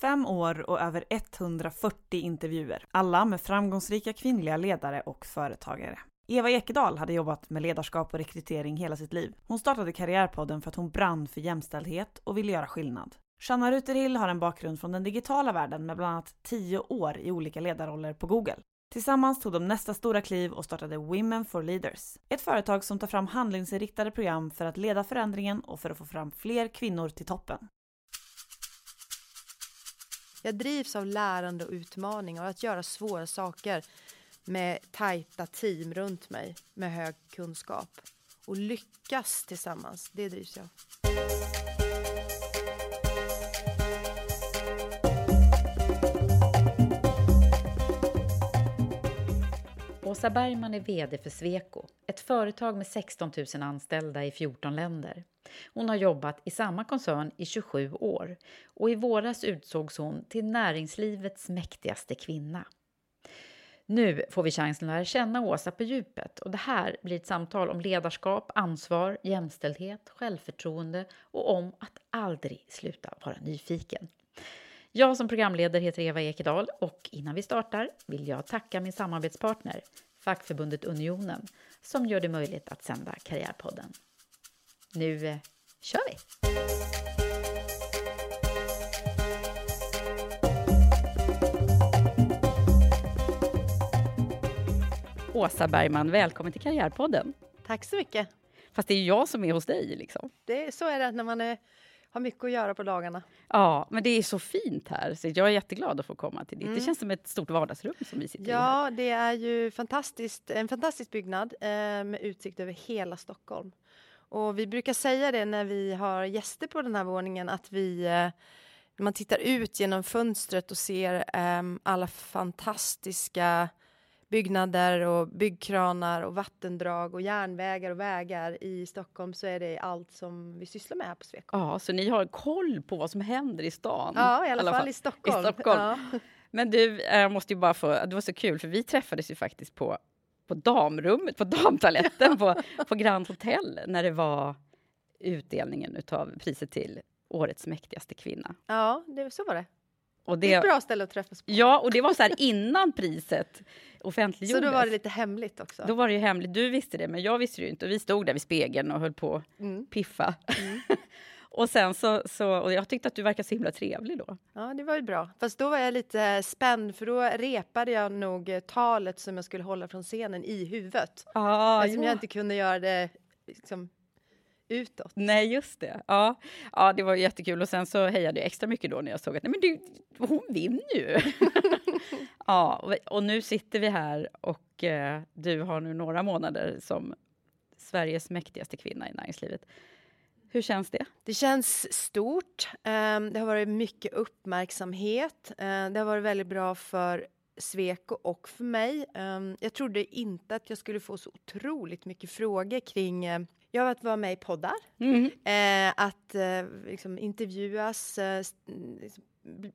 Fem år och över 140 intervjuer. Alla med framgångsrika kvinnliga ledare och företagare. Eva Ekedal hade jobbat med ledarskap och rekrytering hela sitt liv. Hon startade Karriärpodden för att hon brann för jämställdhet och ville göra skillnad. Shanna Ruterhill har en bakgrund från den digitala världen med bland annat 10 år i olika ledarroller på Google. Tillsammans tog de nästa stora kliv och startade Women for Leaders. Ett företag som tar fram handlingsinriktade program för att leda förändringen och för att få fram fler kvinnor till toppen. Jag drivs av lärande och utmaning och att göra svåra saker med tajta team runt mig med hög kunskap. Och lyckas tillsammans, det drivs jag av. Åsa Bergman är VD för Sweco, ett företag med 16 000 anställda i 14 länder. Hon har jobbat i samma koncern i 27 år och i våras utsågs hon till näringslivets mäktigaste kvinna. Nu får vi chansen att lära känna Åsa på djupet och det här blir ett samtal om ledarskap, ansvar, jämställdhet, självförtroende och om att aldrig sluta vara nyfiken. Jag som programledare heter Eva Ekedal och innan vi startar vill jag tacka min samarbetspartner, fackförbundet Unionen, som gör det möjligt att sända Karriärpodden. Nu eh, kör vi! Åsa Bergman, välkommen till Karriärpodden. Tack så mycket. Fast det är jag som är hos dig. Liksom. Det, så är det när man är, har mycket att göra på dagarna. Ja, men det är så fint här. Så jag är jätteglad att få komma till ditt. Mm. Det känns som ett stort vardagsrum som vi sitter i. här. Ja, det är ju fantastiskt, en fantastisk byggnad eh, med utsikt över hela Stockholm. Och vi brukar säga det när vi har gäster på den här våningen att vi eh, när man tittar ut genom fönstret och ser ehm, alla fantastiska byggnader och byggkranar och vattendrag och järnvägar och vägar i Stockholm så är det allt som vi sysslar med här på Sweco. Ja, så ni har koll på vad som händer i stan? Ja, i alla, fall, i Stockholm. I Stockholm. Ja. Men du, eh, jag måste ju bara få, det var så kul för vi träffades ju faktiskt på, på damrummet, på damtoaletten på, på Grand Hotel när det var utdelningen utav priset till Årets mäktigaste kvinna. ja, det, så var det. Och Det är ett det, bra ställe att träffas på. ja, och det var så här innan priset offentliggjordes. så då var det lite hemligt också. Då var det ju hemligt. Du visste det, men jag visste det ju inte. Och vi stod där vid spegeln och höll på att Mm. piffa. Och sen så, så, och jag tyckte att du verkade så himla trevlig då. Ja, det var ju bra. Fast då var jag lite spänd för då repade jag nog eh, talet som jag skulle hålla från scenen i huvudet. Ah, Eftersom jag inte kunde göra det liksom, utåt. Nej, just det. Ja. ja, det var jättekul. Och sen så hejade jag extra mycket då när jag såg att nej, men du, hon vinner ju. ja, och, och nu sitter vi här och eh, du har nu några månader som Sveriges mäktigaste kvinna i näringslivet. Hur känns det? Det känns stort. Ehm, Det har varit mycket uppmärksamhet. Eh, Det har varit väldigt bra för Sweco och för mig. Ehm, Jag trodde inte att jag skulle få så otroligt mycket frågor kring eh, Ja, att vara med i poddar. Mm. Att eh, liksom intervjuas, eh, liksom,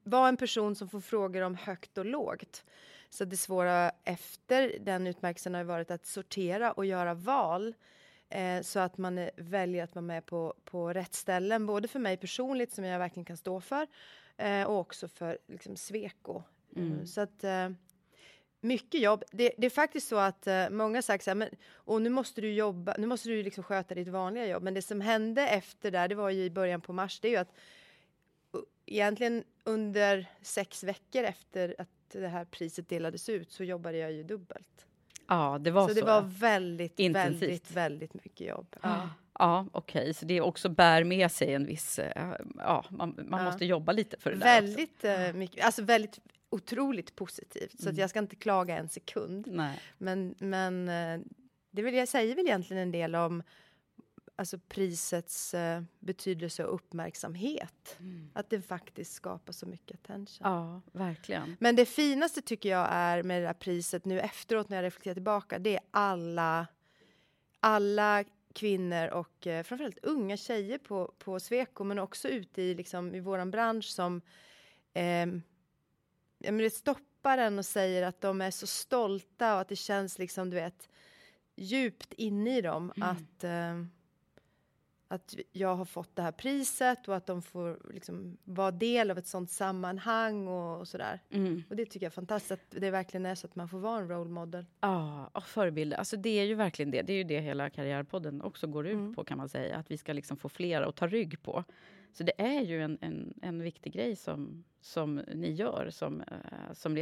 vara en person som får frågor om högt och lågt. Så det svåra efter den utmärkelsen har varit att sortera och göra val eh, så att man eh, väljer att vara med på, på rätt ställen, både för mig personligt som jag verkligen kan stå för eh, och också för liksom, Sweco. Eh, Så att eh, mycket jobb. Det, det är faktiskt så att eh, många har sagt så här, men, och nu måste du jobba, nu måste du liksom sköta ditt vanliga jobb. Men det som hände efter där, det var ju i början på mars, det är ju att egentligen under sex veckor efter att det här priset delades ut så jobbade jag ju dubbelt. Ja, det var så så. det var väldigt, Intensivt. väldigt, väldigt mycket jobb. Ja. Ja, okej, så det också bär med sig en viss... eh, Ja, man, man Ja. måste jobba lite för det där också. Väldigt eh, mycket, alltså väldigt otroligt positivt. Så att jag ska inte klaga en sekund. Nej. Men, men eh, det vill jag säger väl egentligen en del om alltså prisets eh, betydelse och uppmärksamhet. Att det faktiskt skapar så mycket attention. Ja, verkligen. Men det finaste tycker jag är med det här priset nu efteråt när jag reflekterar tillbaka, det är alla, alla kvinnor och eh, framförallt unga tjejer på, på Sweco men också ute i, liksom, i våran bransch som ehm, ja, men det stoppar en och säger att de är så stolta och att det känns liksom, du vet, djupt inne i dem att, eh, att jag har fått det här priset och att de får liksom vara del av ett sånt sammanhang och, och sådär. Mm. Och det tycker jag är fantastiskt, att det verkligen är så att man får vara en role model. Ja, och förebilder. Alltså det är ju verkligen det. Det är ju det hela Karriärpodden också går ut Mm. på kan man säga. Att vi ska liksom få fler att ta rygg på. Så det är ju en, en, en viktig grej som, som ni gör som, eh, som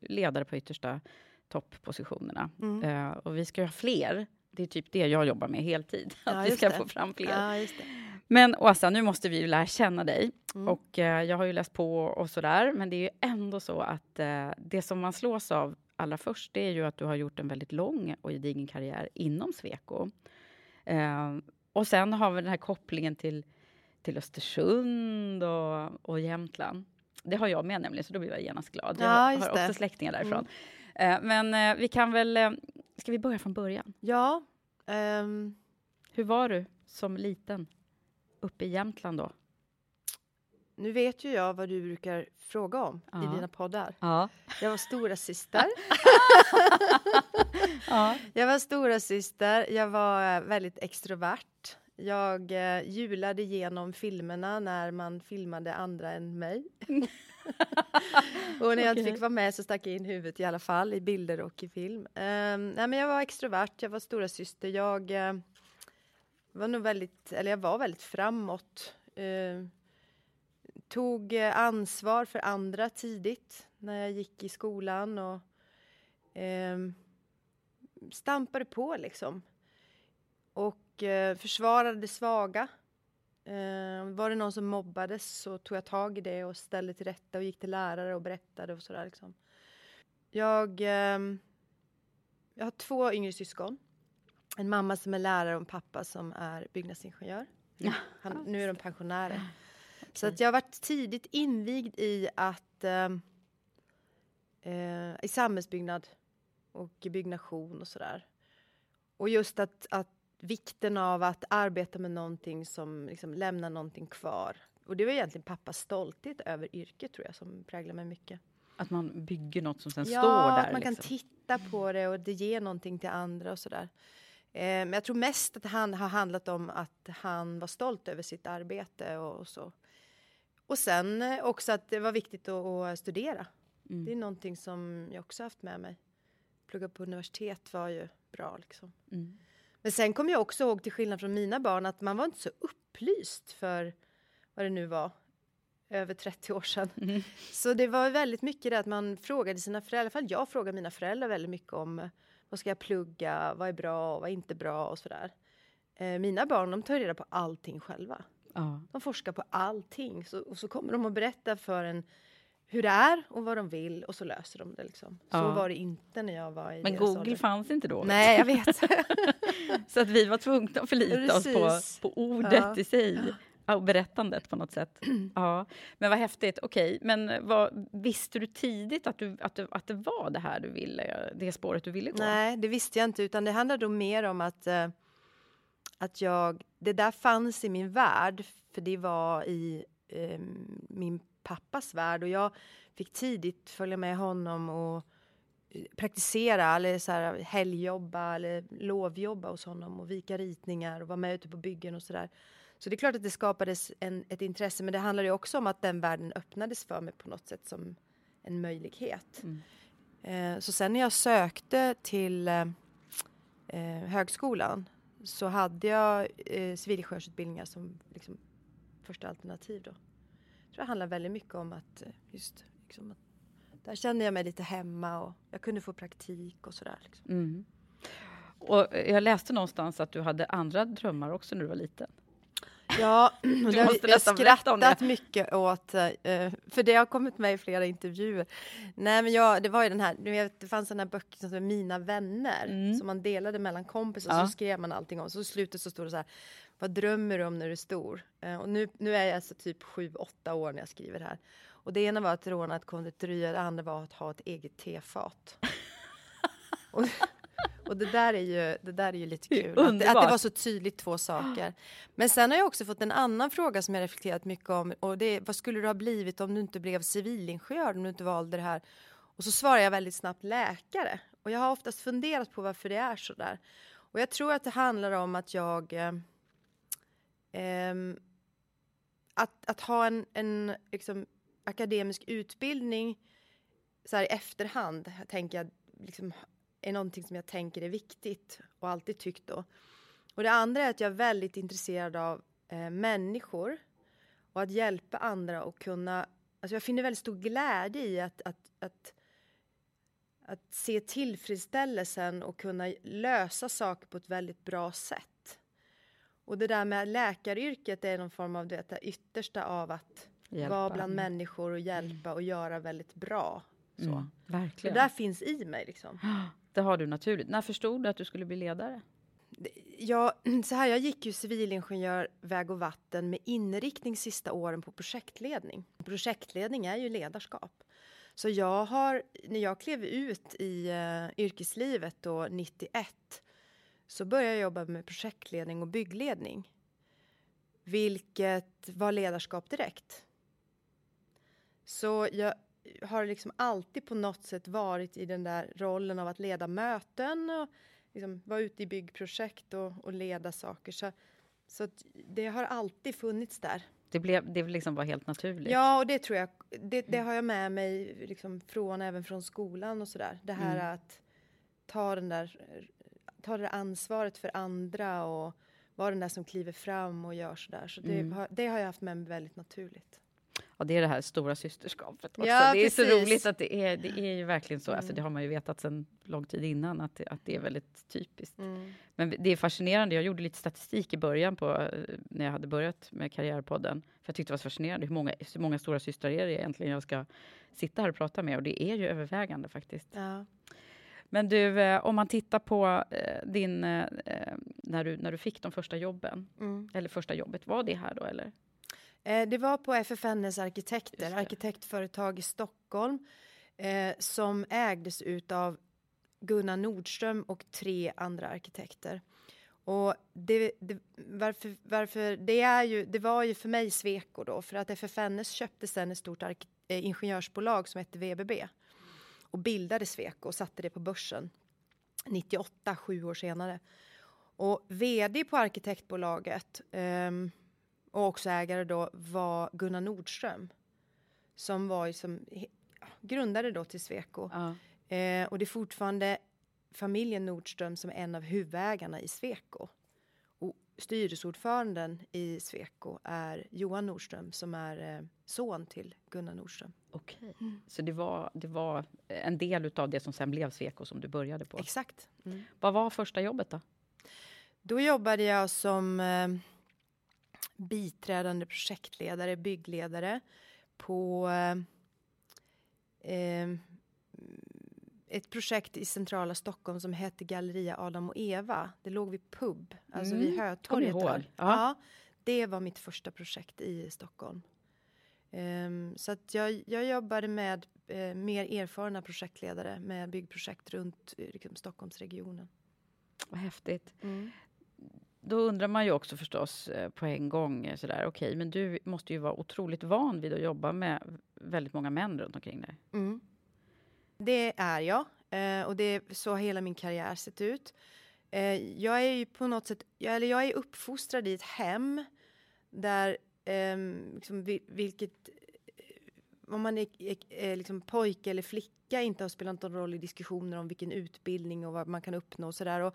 ledare på yttersta topppositionerna. Mm. Eh, och vi ska ju ha fler. Det är typ det jag jobbar med heltid. Ja, Att vi ska det. få fram fler. Ja. Men Åsa, nu måste vi ju lära känna dig. Mm. Och eh, jag har ju läst på och sådär. Men det är ju ändå så att eh, det som man slås av allra först, det är ju att du har gjort en väldigt lång och gedigen karriär inom Sweco. Eh, och sen har vi den här kopplingen till, till Östersund och, och Jämtland. Det har jag med nämligen, så då blir jag genast glad. Jag Ja, har just också det. Mm. släktingar därifrån. Eh, men eh, vi kan väl... Ska vi börja från början? Ja, ehm, Hur var du som liten uppe i Jämtland då? nu vet ju jag vad du brukar fråga om Ja. i dina poddar. Ja. Jag var stora syster. ja. Jag var stora syster. jag var eh, väldigt extrovert. Jag eh, julade genom filmerna när man filmade andra än mig. och när jag inte fick vara med så stack jag in huvudet i alla fall i bilder och i film. Um, nej, men jag var extrovert, jag var stora syster. Jag eh, var nog väldigt, eller jag var väldigt framåt. Eh, tog eh, ansvar för andra tidigt när jag gick i skolan och ehm, stampade på liksom. Och eh, försvarade det svaga. Eh, var det någon som mobbades så tog jag tag i det och ställde till rätta och gick till lärare och berättade och sådär liksom. Jag, ehm, jag har två yngre syskon. En mamma som är lärare och en pappa som är byggnadsingenjör. Han, nu är de pensionärer. Så att jag har varit tidigt invigd i att ehm, eh, i samhällsbyggnad och byggnation och sådär. Och just att, att vikten av att arbeta med någonting som liksom lämnar någonting kvar. Och det var egentligen pappas stolthet över yrket tror jag som präglar mig mycket. Att man bygger något som sen ja, står där. att man kan liksom. titta på det och det ger någonting till andra och sådär. Eh, men jag tror mest att han har handlat om att han var stolt över sitt arbete och, och så. Och sen eh, också att det var viktigt att, att studera. Mm. Det är någonting som jag också haft med mig. Plugga på universitet var ju bra liksom. Mm. Men sen kommer jag också ihåg till skillnad från mina barn att man var inte så upplyst för vad det nu var över 30 år sedan. Mm. Så det var väldigt mycket det att man frågade sina föräldrar, i alla fall jag frågade mina föräldrar väldigt mycket om vad ska jag plugga, vad är bra och vad är inte bra och sådär. Eh, mina barn de tar reda på allting själva. Ja. De forskar på allting så, och så kommer de att berätta för en hur det är och vad de vill och så löser de det liksom. Så Ja. var det inte när jag var i Men Google ålder. fanns inte då. Nej, jag vet. Så att vi var tvungna att förlita oss på, på ordet Ja. i sig. Och berättandet på något sätt. Ja. Men vad häftigt. Okej, men vad, visste du tidigt att, du, att, du, att det var det här du ville, det spåret du ville gå? Nej, det visste jag inte, utan det handlade då mer om att, eh, att jag, det där fanns i min värld, för det var i eh, min pappas värld och jag fick tidigt följa med honom och eh, praktisera eller så här, helgjobba eller lovjobba hos honom och vika ritningar och vara med ute på byggen och sådär. Så det är klart att det skapades en, ett intresse, men det handlar ju också om att den världen öppnades för mig på något sätt som en möjlighet. Mm. Eh, så sen när jag sökte till eh, eh högskolan så hade jag eh, civilingenjörsutbildningar som liksom, första alternativ då. Jag tror det handlar väldigt mycket om att eh, just liksom, att där kände jag mig lite hemma och jag kunde få praktik och sådär. Liksom. Mm. Och jag läste någonstans att du hade andra drömmar också när du var liten. Ja, det har jag skrattat mycket åt, eh, för det har kommit med i flera intervjuer. Nej, men jag, det var ju den här, vet, det fanns den här böcker som heter Mina vänner, mm. som man delade mellan kompisar, ja. så skrev man allting om. Så i slutet så stod det så här, vad drömmer du om när du är stor? Eh, och nu, nu är jag alltså typ sju, åtta år när jag skriver det här. Och det ena var att råna ett konditori, det andra var att ha ett eget tefat. och, och det där är ju, det där är ju lite kul. Att, att, det var så tydligt två saker. Men sen har jag också fått en annan fråga som jag reflekterat mycket om. Och det är, vad skulle du ha blivit om du inte blev civilingenjör, om du inte valde det här? Och så svarar jag väldigt snabbt läkare. Och jag har oftast funderat på varför det är så där. Och jag tror att det handlar om att jag... Eh, att, att ha en, en liksom, akademisk utbildning så här i efterhand, tänker jag, liksom, är någonting som jag tänker är viktigt och alltid tyckt då. Och det andra är att jag är väldigt intresserad av eh, människor och att hjälpa andra och kunna, alltså jag finner väldigt stor glädje i att, att, att, att se tillfredsställelsen och kunna lösa saker på ett väldigt bra sätt. Och det där med läkaryrket är någon form av det, det yttersta av att hjälpa. vara bland människor och hjälpa och göra väldigt bra. Så. Mm, verkligen. Det där finns i mig liksom. Det har du naturligt. När förstod du att du skulle bli ledare? Ja, så här, jag gick ju civilingenjör väg och vatten med inriktning sista åren på projektledning. Projektledning är ju ledarskap. Så jag har, när jag klev ut i uh, yrkeslivet då 91 så började jag jobba med projektledning och byggledning. Vilket var ledarskap direkt. Så jag har liksom alltid på något sätt varit i den där rollen av att leda möten och liksom vara ute i byggprojekt och, och leda saker. Så, så det har alltid funnits där. Det, blev, det liksom var helt naturligt? Ja, och det tror jag. Det, det har jag med mig liksom från, även från skolan och sådär. Det här mm. att ta, den där, ta det ansvaret för andra och vara den där som kliver fram och gör sådär. Så det, mm. det har jag haft med mig väldigt naturligt. Ja, det är det här stora systerskapet också. Ja, det är precis. så roligt att det är, det är ju verkligen så. Mm. Alltså, det har man ju vetat sedan lång tid innan att, att det är väldigt typiskt. Mm. Men det är fascinerande. Jag gjorde lite statistik i början på eh, när jag hade börjat med Karriärpodden. För jag tyckte det var så fascinerande hur många, hur många stora systrar är det egentligen jag ska sitta här och prata med. Och det är ju övervägande faktiskt. Ja. Men du, eh, om man tittar på eh, din, när du, när du fick de första jobben, mm. eller första jobbet, var det här då eller? Eh, det var på FFNs arkitekter, arkitektföretag i Stockholm eh, som ägdes av Gunnar Nordström och tre andra arkitekter. Och det, det, varför, varför, det, är ju, det var ju för mig Sweco då, för att FFNS köpte sen ett stort ark, eh, ingenjörsbolag som hette VBB och bildade Sweco och satte det på börsen 98, sju år senare. Och vd på arkitektbolaget um, och också ägare då var Gunnar Nordström som var som grundade då till Sweco. Ja. Eh, och det är fortfarande familjen Nordström som är en av huvudägarna i Sweco. Och styrelseordföranden i Sweco är Johan Nordström som är eh, son till Gunnar Nordström. Okej, mm. så det var, det var en del av det som sen blev Sweco som du började på? Exakt. Mm. Vad var första jobbet då? Då jobbade jag som eh, biträdande projektledare, byggledare på eh, ett projekt i centrala Stockholm som hette Galleria Adam och Eva. Det låg vid pub, alltså mm. vid Hötorget. Ja. ja. det var mitt första projekt i Stockholm. Um, så att jag, jag jobbade med uh, mer erfarna projektledare med byggprojekt runt uh, liksom, Stockholmsregionen. Vad häftigt. Mm då undrar man ju också förstås eh, på en gång eh, sådär, okej, men du måste ju vara otroligt van vid att jobba med väldigt många män runt omkring dig. Mm. Det är jag. Eh, och det är så har hela min karriär sett ut. Eh, jag är ju på något sätt, eller jag är uppfostrad i ett hem där eh, liksom, vilket om man är, är, liksom pojke eller flicka inte har spelat någon roll i diskussioner om vilken utbildning och vad man kan uppnå och sådär.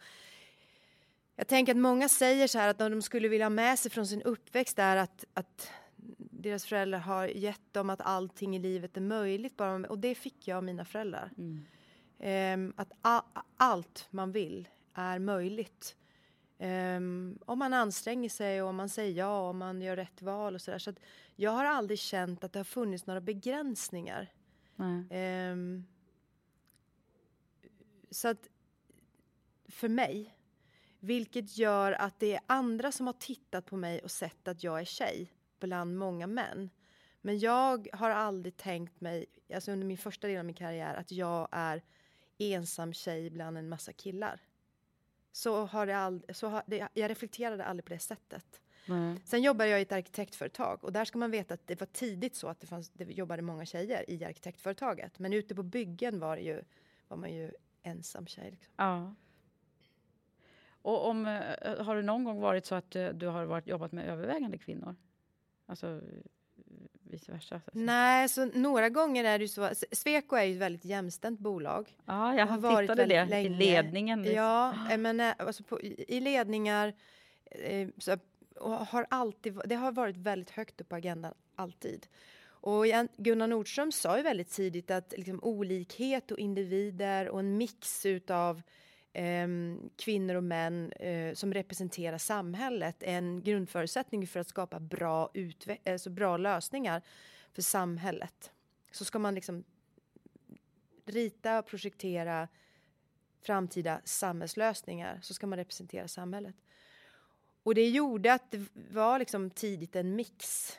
Jag tänker att många säger så här att de skulle vilja ha med sig från sin uppväxt är att, att deras föräldrar har gett dem att allting i livet är möjligt. Bara, och det fick jag av mina föräldrar. Mm. Um, att allt man vill är möjligt. Um, om man anstränger sig och om man säger ja och om man gör rätt val och sådär. Så, jag har aldrig känt att det har funnits några begränsningar. Um, så att för mig, vilket gör att det är andra som har tittat på mig och sett att jag är tjej bland många män. Men jag har aldrig tänkt mig, alltså under min första del av min karriär, att jag är ensam tjej bland en massa killar. Så har det aldrig, så har det, jag reflekterade aldrig på det sättet. Mm. Sen jobbar jag i ett arkitektföretag och där ska man veta att det var tidigt så att det, fanns, det jobbade många tjejer i arkitektföretaget. Men ute på byggen var, ju, var man ju ensam tjej. Liksom. Ja. Och om, eh, har det någon gång varit så att eh, du har varit, jobbat med övervägande kvinnor? Alltså vice versa? Så Nej, så några gånger är det ju så. Sweco är ju ett väldigt jämställt bolag. Ja, jag har varit tittade det länge. i ledningen. Ja, men alltså på, i ledningar eh, så, har alltid, det har varit väldigt högt upp på agendan, alltid. Och Gunnar Nordström sa ju väldigt tidigt att liksom, olikhet och individer och en mix utav eh, kvinnor och män eh, som representerar samhället är en grundförutsättning för att skapa bra, alltså bra lösningar för samhället. Så ska man liksom rita och projektera framtida samhällslösningar så ska man representera samhället. Och det gjorde att det var liksom tidigt en mix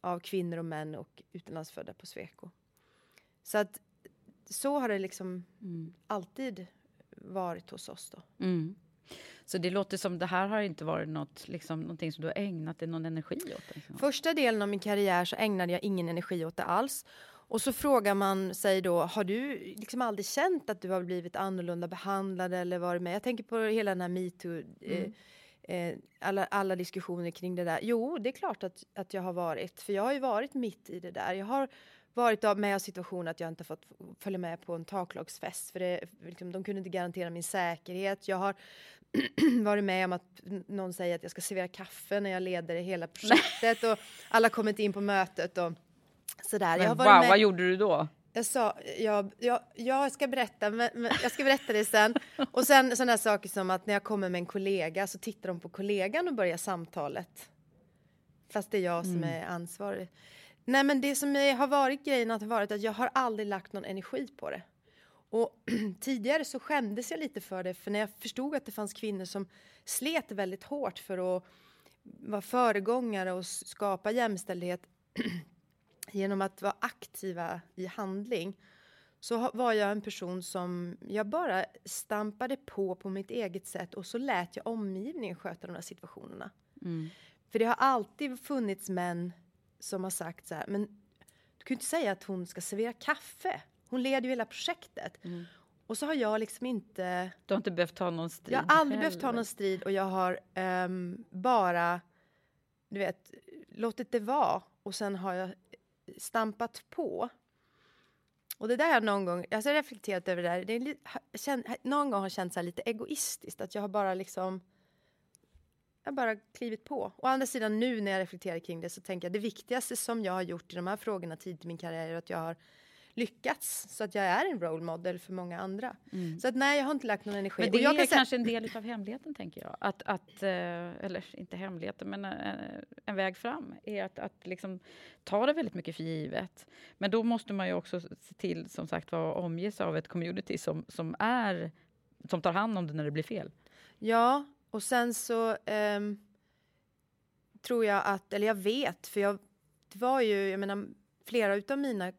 av kvinnor och män och utlandsfödda på Sweco. Så att så har det liksom mm. alltid varit hos oss då. Mm. Så det låter som det här har inte varit något, liksom, någonting som du har ägnat dig någon energi åt? Liksom. Första delen av min karriär så ägnade jag ingen energi åt det alls. Och så frågar man sig då, har du liksom aldrig känt att du har blivit annorlunda behandlad eller varit med? Jag tänker på hela den här metoo, eh, mm. eh, alla, alla diskussioner kring det där. Jo, det är klart att, att jag har varit, för jag har ju varit mitt i det där. Jag har varit med i situationer att jag inte fått följa med på en taklagsfest för det, liksom, de kunde inte garantera min säkerhet. Jag har varit med om att någon säger att jag ska servera kaffe när jag leder hela projektet och alla kommit in på mötet och sådär. Men wow, med. vad gjorde du då? Jag sa, jag, jag, jag ska berätta, men, men, jag ska berätta det sen. Och sen sådana saker som att när jag kommer med en kollega så tittar de på kollegan och börjar samtalet. Fast det är jag som mm. är ansvarig. Nej, men det som har varit grejen har varit att jag har aldrig lagt någon energi på det. Och tidigare så skämdes jag lite för det, för när jag förstod att det fanns kvinnor som slet väldigt hårt för att vara föregångare och skapa jämställdhet genom att vara aktiva i handling så var jag en person som jag bara stampade på på mitt eget sätt och så lät jag omgivningen sköta de här situationerna. Mm. För det har alltid funnits män som har sagt så här, men du kan ju inte säga att hon ska servera kaffe. Hon leder ju hela projektet. Mm. Och så har jag liksom inte... Du har inte behövt ta någon strid? Jag har aldrig heller. behövt ta någon strid och jag har um, bara, du vet, låtit det vara. Och sen har jag stampat på. Och det där har jag någon gång, jag har reflekterat över det där, det är känt, någon gång har jag känt så lite egoistiskt, att jag har bara liksom jag bara klivit på. Å andra sidan nu när jag reflekterar kring det så tänker jag det viktigaste som jag har gjort i de här frågorna tidigt i min karriär är att jag har lyckats så att jag är en role model för många andra. Mm. Så att nej, jag har inte lagt någon energi. Men det är kan kanske en del av hemligheten tänker jag. Att, att eh, eller inte hemligheten, men en, eh, en väg fram är att, att liksom ta det väldigt mycket för givet. Men då måste man ju också se till, som sagt var, omges av ett community som, som är som tar hand om det när det blir fel. Ja, och sen så um, tror jag att, eller jag vet, för jag, det var ju, jag menar, flera utav mina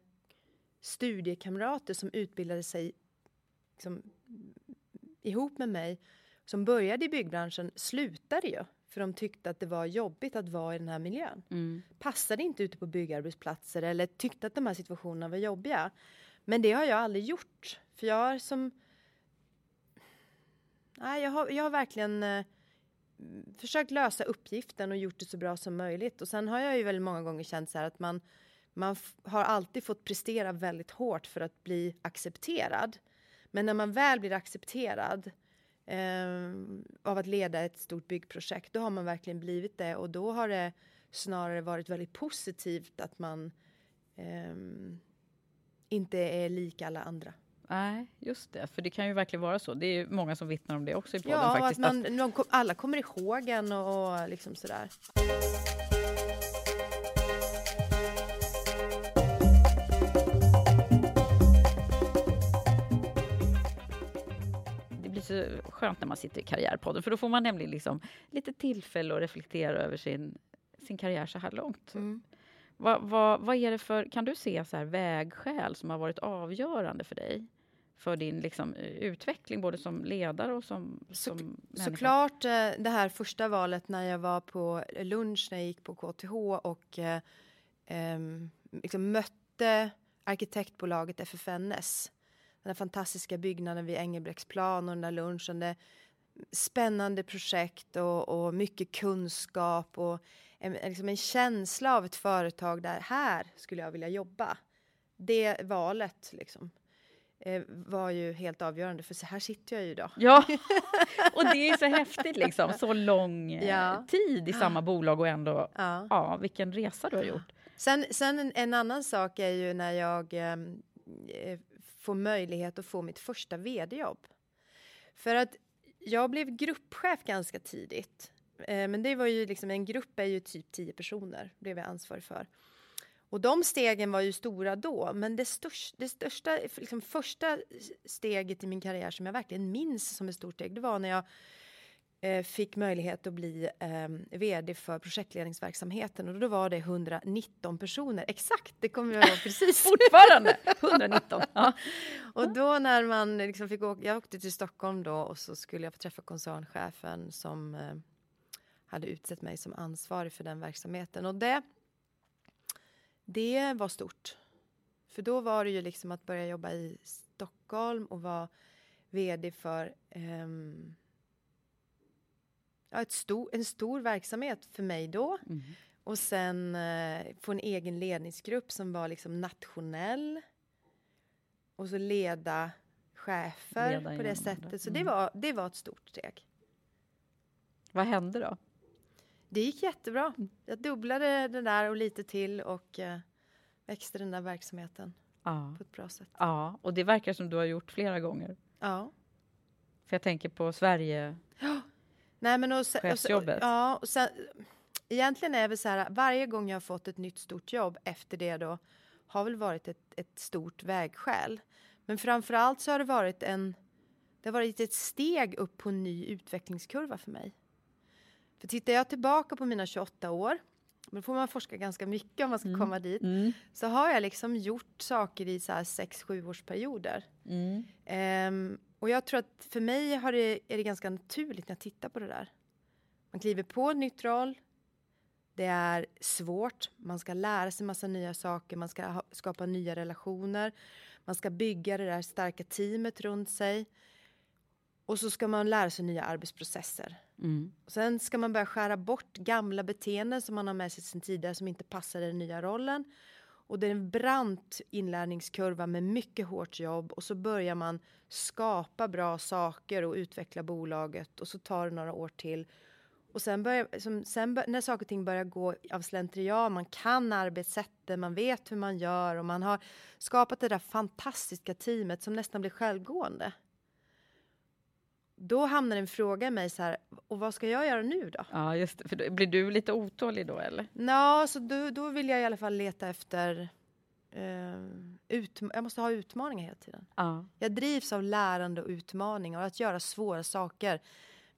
studiekamrater som utbildade sig liksom, ihop med mig, som började i byggbranschen, slutade ju För de tyckte att det var jobbigt att vara i den här miljön. Mm. Passade inte ute på byggarbetsplatser eller tyckte att de här situationerna var jobbiga. Men det har jag aldrig gjort. För jag har som... Nej, jag har, jag har verkligen eh, försökt lösa uppgiften och gjort det så bra som möjligt. Och sen har jag ju väldigt många gånger känt så här att man, man har alltid fått prestera väldigt hårt för att bli accepterad. Men när man väl blir accepterad eh, av att leda ett stort byggprojekt, då har man verkligen blivit det och då har det snarare varit väldigt positivt att man eh, inte är lik alla andra. Nej, just det. För det kan ju verkligen vara så. Det är många som vittnar om det också i podden Ja, och att faktiskt. man, kom- alla kommer ihåg en och, och liksom sådär. Det blir så skönt när man sitter i Karriärpodden för då får man nämligen liksom lite tillfälle att reflektera över sin, sin karriär så här långt. Mm. Vad, vad, vad är det för, kan du se så här vägskäl som har varit avgörande för dig? För din liksom, eh, utveckling både som ledare och som, Så- som människa? Såklart eh, det här första valet när jag var på lunch när jag gick på KTH och eh, ehm, liksom mötte arkitektbolaget FFNS. Den här fantastiska byggnaden vid Engelbrektsplan och den där lunchen. Det, spännande projekt och, och mycket kunskap och en, liksom en känsla av ett företag där här skulle jag vilja jobba. Det valet liksom, eh, var ju helt avgörande för så här sitter jag ju idag. Ja, och det är så häftigt liksom. Så lång eh, Ja. tid i samma bolag och ändå, Ja. ja, vilken resa du har gjort. Sen, sen en, en annan sak är ju när jag ehm, eh, får möjlighet att få mitt första vd-jobb. För att jag blev gruppchef ganska tidigt. Eh, men det var ju liksom, en grupp är ju typ 10 personer, blev jag ansvarig för. Och de stegen var ju stora då, men det, störst, det största, liksom första steget i min karriär som jag verkligen minns som ett stort steg, det var när jag eh, fick möjlighet att bli eh, vd för projektledningsverksamheten och då var det 119 personer. Exakt, det kommer jag ihåg precis. Fortfarande 119. Ja. och då när man liksom fick åka, jag åkte till Stockholm då och så skulle jag få träffa koncernchefen som eh, hade utsett mig som ansvarig för den verksamheten och det det var stort. För då var det ju liksom att börja jobba i Stockholm och vara vd för ehm, ja, stor, en stor verksamhet för mig då. Mm. Och sen eh, få en egen ledningsgrupp som var liksom nationell. Och så leda chefer Leda på det. sättet. Så det, Mm. var, det var ett stort steg. Vad hände då? Det gick jättebra. Jag dubblade det där och lite till och eh, växte den där verksamheten Ja. på ett bra sätt. ja, och det verkar som du har gjort flera gånger. Ja. För jag tänker på Sverige. Nej, men och sen, och sen, Chefsjobbet. ja, och sen, egentligen är det så här, varje gång jag har fått ett nytt stort jobb efter det då har väl varit ett, ett stort vägskäl. Men framför allt så har det varit en, det har varit ett steg upp på en ny utvecklingskurva för mig. För tittar jag tillbaka på mina 28 år, då får man forska ganska mycket om man ska komma dit, Mm. så har jag liksom gjort saker i så här 6-7 års perioder. Mm. Ehm, och jag tror att för mig det, är det ganska naturligt när jag tittar på det där. Man kliver på en nytt roll. Det är svårt. Man ska lära sig massa nya saker. Man ska ha, skapa nya relationer. Man ska bygga det där starka teamet runt sig. Och så ska man lära sig nya arbetsprocesser. Mm. Sen ska man börja skära bort gamla beteenden som man har med sig sedan tidigare som inte passar i den nya rollen. Och det är en brant inlärningskurva med mycket hårt jobb och så börjar man skapa bra saker och utveckla bolaget och så tar det några år till. Och sen, börjar, som, sen bör, när saker och ting börjar gå av slentrian, man kan arbetssättet, man vet hur man gör och man har skapat det där fantastiska teamet som nästan blir självgående. Då hamnar en fråga i mig så här, och vad ska jag göra nu då? Ja, just det. För då, blir du lite otålig då eller? Nå, så då, då vill jag i alla fall leta efter... Eh, ut, jag måste ha utmaningar hela tiden. Ja. Jag drivs av lärande och utmaningar och att göra svåra saker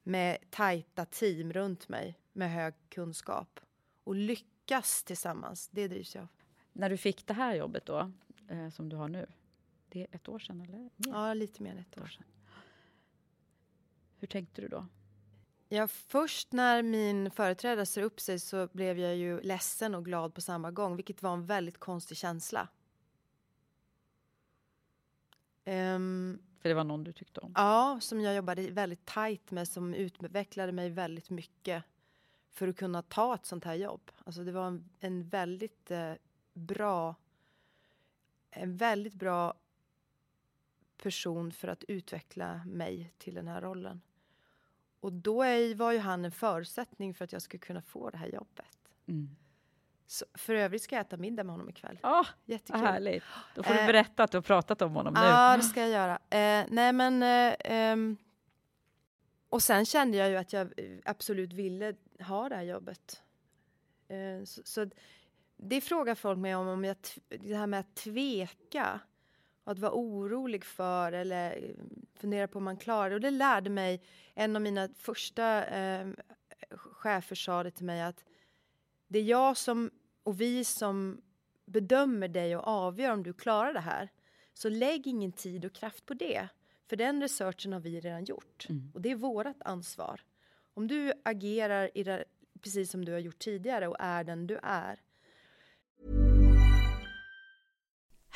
med tajta team runt mig med hög kunskap. Och lyckas tillsammans, det drivs jag av. När du fick det här jobbet då, eh, som du har nu, det är ett år sedan eller? Mer? Ja, lite mer än ett år sedan. Hur tänkte du då? Ja, först när min företrädare ser upp sig så blev jag ju ledsen och glad på samma gång, vilket var en väldigt konstig känsla. Um, För det var någon du tyckte om? Ja, som jag jobbade väldigt tajt med, som utvecklade mig väldigt mycket för att kunna ta ett sånt här jobb. Alltså det var en, en väldigt eh, bra, en väldigt bra person för att utveckla mig till den här rollen. Och då är, var ju han en förutsättning för att jag skulle kunna få det här jobbet. Mm. Så för övrigt ska jag äta middag med honom ikväll. Oh, Jättekul. Härligt. Då får du eh, berätta att du har pratat om honom nu. Ja, det ska jag göra. Eh, nej, men... Eh, um, och sen kände jag ju att jag absolut ville ha det här jobbet. Eh, så, så, det frågar folk mig om, om jag, det här med att tveka och att vara orolig för eller eh, fundera på om man klarar det. Och det lärde mig, en av mina första eh, chefer sa det till mig att det är jag som och vi som bedömer dig och avgör om du klarar det här. Så lägg ingen tid och kraft på det. För den researchen har vi redan gjort. Mm. Och det är vårt ansvar. Om du agerar i det, precis som du har gjort tidigare och är den du är.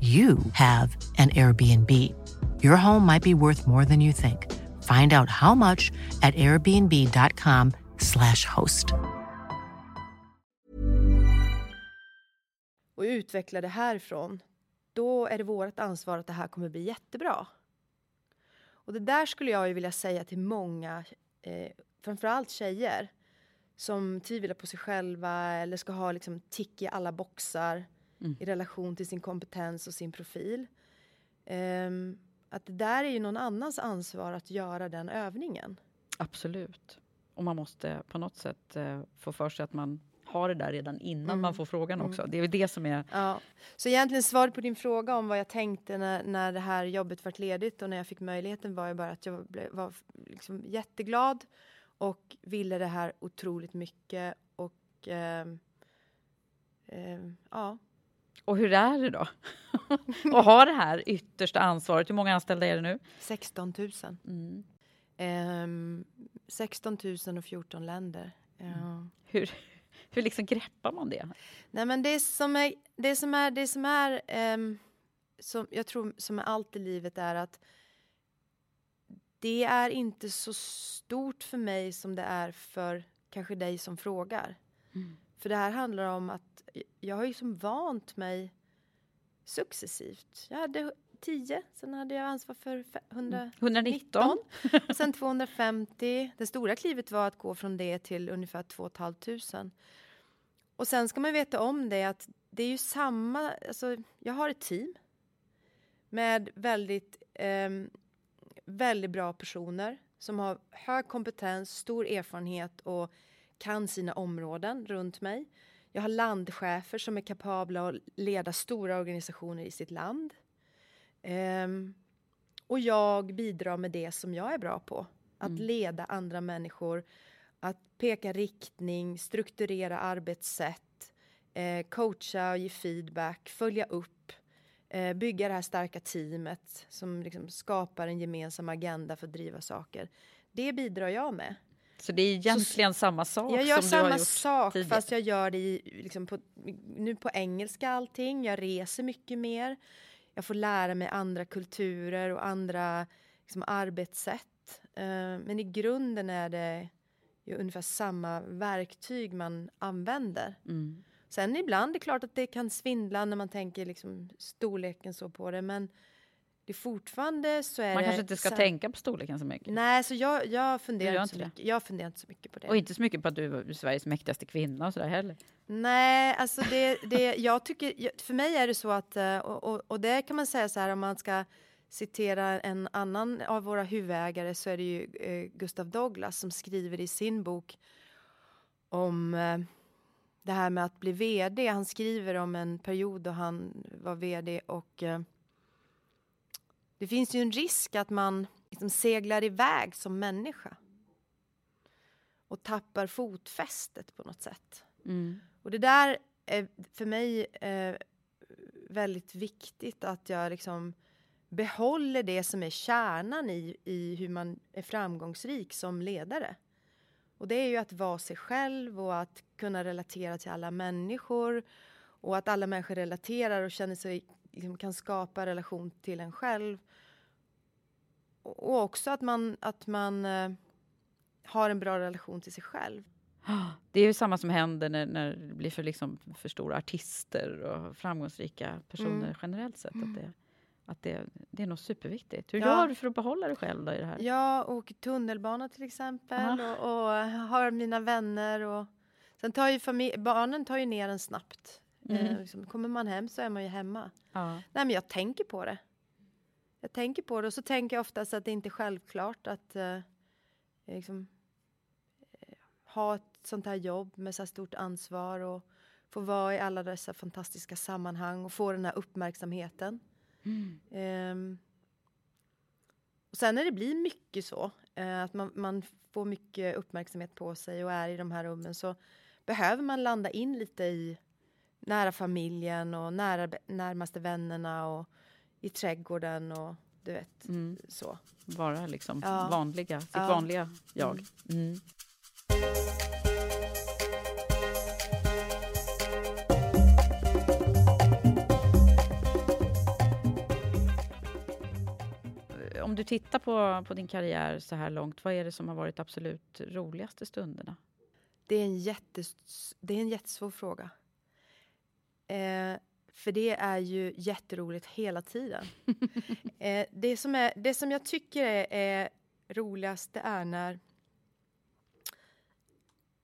you have an Airbnb. Your home might be worth more than you think. Find out how much at airbnb.com slash host. Och utveckla det härifrån, då är det vårt ansvar att det här kommer bli jättebra. Och det där skulle jag ju vilja säga till många, eh, framförallt tjejer, som tvivlar på sig själva eller ska ha liksom tick i alla boxar mm. i relation till sin kompetens och sin profil. Um, att det där är ju någon annans ansvar att göra den övningen. Absolut. Och man måste på något sätt eh, få för sig att man har det där redan innan Mm. man får frågan också. Mm. Det är det som är... Ja. Så egentligen svaret på din fråga om vad jag tänkte när, när det här jobbet vart ledigt och när jag fick möjligheten var ju bara att jag blev, var liksom jätteglad och ville det här otroligt mycket och ehm, ehm, ja. Och hur är det då? att ha det här yttersta ansvaret. Hur många anställda är det nu? 16 000. Mm. Ehm, 16 000 och 14 länder. Ja. Hur, hur liksom greppar man det? Nej, men det som är, det som är, det som är, ehm, som jag tror som är allt i livet är att det är inte så stort för mig som det är för kanske dig som frågar. Mm. För det här handlar om att jag har ju som vant mig successivt. Jag hade 10, sen hade jag ansvar för fe- 100, 119. och sen 250. Det stora klivet var att gå från det till ungefär 2 500. Och sen ska man veta om det att det är ju samma, alltså jag har ett team med väldigt, ehm, väldigt bra personer som har hög kompetens, stor erfarenhet och kan sina områden runt mig. Jag har landchefer som är kapabla att leda stora organisationer i sitt land. Ehm, och jag bidrar med det som jag är bra på. Att Mm. leda andra människor, att peka riktning, strukturera arbetssätt, eh, coacha och ge feedback, följa upp, eh, bygga det här starka teamet som liksom skapar en gemensam agenda för att driva saker. Det bidrar jag med. Så det är egentligen samma sak Jag gör som du har samma gjort sak tidigare. fast jag gör det i, liksom på, nu på engelska allting. Jag reser mycket mer. Jag får lära mig andra kulturer och andra liksom, arbetssätt. Eh, men i grunden är det ju ungefär samma verktyg man använder. Mm. Sen ibland är det klart att det kan svindla när man tänker liksom storleken så på det men det fortfarande så är Man kanske inte ska sa- tänka på storleken så mycket. Nej, så jag, jag, funderar inte så det? mycket. jag funderar inte så mycket på det. Och inte så mycket på att du är Sveriges mäktigaste kvinna och sådär heller. Nej, alltså det, det, jag tycker, för mig är det så att, eh, och, och, och det kan man säga så här om man ska citera en annan av våra huvudägare så är det ju eh, Gustav Douglas som skriver i sin bok om eh, det här med att bli vd. Han skriver om en period då han var vd och eh, det finns ju en risk att man liksom seglar iväg som människa och tappar fotfästet på något sätt. Mm. Och det där är för mig eh, väldigt viktigt att jag liksom behåller det som är kärnan i, i hur man är framgångsrik som ledare. Och det är ju att vara sig själv och att kunna relatera till alla människor och att alla människor relaterar och känner sig, liksom, kan skapa relation till en själv. Och också att man, att man eh, har en bra relation till sig själv. Det är ju samma som händer när, när det blir för, liksom, för stora artister och framgångsrika personer Mm. generellt sett. Att, det, att det, det är nog superviktigt. Hur Ja. gör du för att behålla dig själv då i det här? Jag åker tunnelbana till exempel och, och har mina vänner. Och, sen tar ju barnen tar ju ner en snabbt. Mm. Eh, liksom, kommer man hem så är man ju hemma. Ja. Nej men jag tänker på det. Jag tänker på det och så tänker jag oftast att det inte är självklart att eh, liksom, eh, ha ett sånt här jobb med så här stort ansvar och få vara i alla dessa fantastiska sammanhang och få den här uppmärksamheten. Mm. Ehm, och sen när det blir mycket så, eh, att man, man får mycket uppmärksamhet på sig och är i de här rummen så behöver man landa in lite i nära familjen och nära, närmaste vännerna och i trädgården och du vet Mm. så. Vara liksom Ja. vanliga, sitt Ja. vanliga jag. Mm. Mm. Om du tittar på, på din karriär så här långt, vad är det som har varit absolut roligaste stunderna? Det är en, jättes, det är en jättesvår fråga. Eh, för det är ju jätteroligt hela tiden. eh, det, som är, det som jag tycker är, är roligast det är när...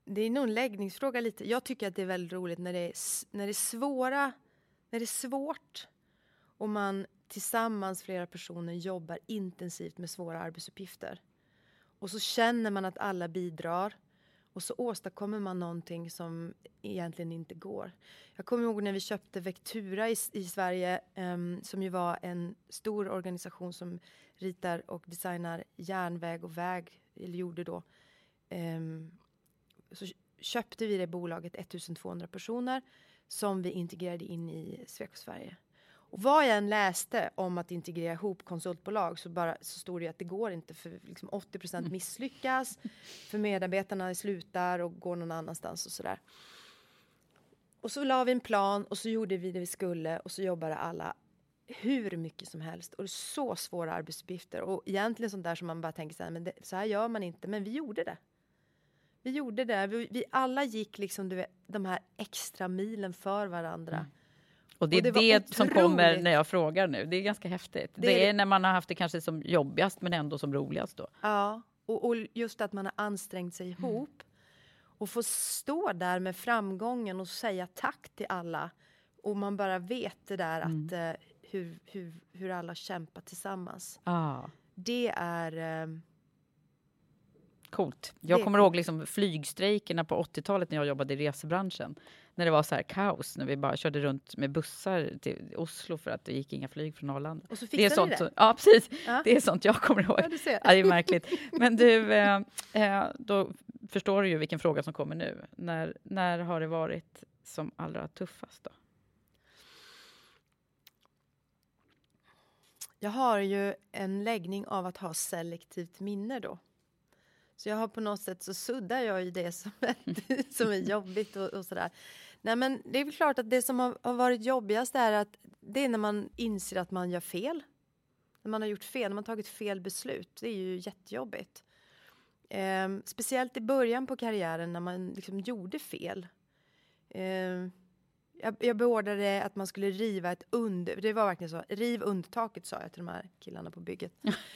Det är nog en läggningsfråga lite. Jag tycker att det är väldigt roligt när det är, när det är svåra... När det är svårt och man tillsammans, flera personer, jobbar intensivt med svåra arbetsuppgifter. Och så känner man att alla bidrar. Och så åstadkommer man någonting som egentligen inte går. Jag kommer ihåg när vi köpte Vectura i, i Sverige, um, som ju var en stor organisation som ritar och designar järnväg och väg, eller gjorde då. Um, så köpte vi det bolaget, 1200 personer, som vi integrerade in i Sweco Sverige. Och vad jag än läste om att integrera ihop konsultbolag så, bara, så stod det att det går inte för liksom 80 procent misslyckas. För medarbetarna slutar och går någon annanstans och sådär. Och så la vi en plan och så gjorde vi det vi skulle och så jobbade alla hur mycket som helst och så svåra arbetsuppgifter och egentligen sånt där som man bara tänker så här, men det, så här gör man inte, men vi gjorde det. Vi gjorde det, vi, vi alla gick liksom du vet, de här extra milen för varandra. Mm. Och det är och det, det som kommer när jag frågar nu. Det är ganska häftigt. Det, det är, är när man har haft det kanske som jobbigast men ändå som roligast då. Ja, och, och just att man har ansträngt sig mm. ihop och få stå där med framgången och säga tack till alla. Och man bara vet det där mm. att uh, hur, hur, hur alla kämpar tillsammans. Ah. Det är uh, Coolt. Jag kommer ihåg liksom flygstrejkerna på 80-talet när jag jobbade i resebranschen. När det var så här kaos, när vi bara körde runt med bussar till Oslo för att det gick inga flyg från Arlanda. Och så det är sånt, det? Så, ja, precis. Ja. Det är sånt jag kommer ihåg. Ja, ja, det är märkligt. Men du, eh, eh, då förstår du ju vilken fråga som kommer nu. När, när har det varit som allra tuffast då? Jag har ju en läggning av att ha selektivt minne då. Så jag har på något sätt så suddar jag ju det som är, som är jobbigt och, och sådär. Nej men det är väl klart att det som har, har, varit jobbigast är att det är när man inser att man gör fel. När man har gjort fel, när man tagit fel beslut. Det är ju jättejobbigt. Eh, speciellt i början på karriären när man liksom gjorde fel. Eh, jag, jag beordrade att man skulle riva ett under... Det var verkligen så. Riv undertaket sa jag till de här killarna på bygget.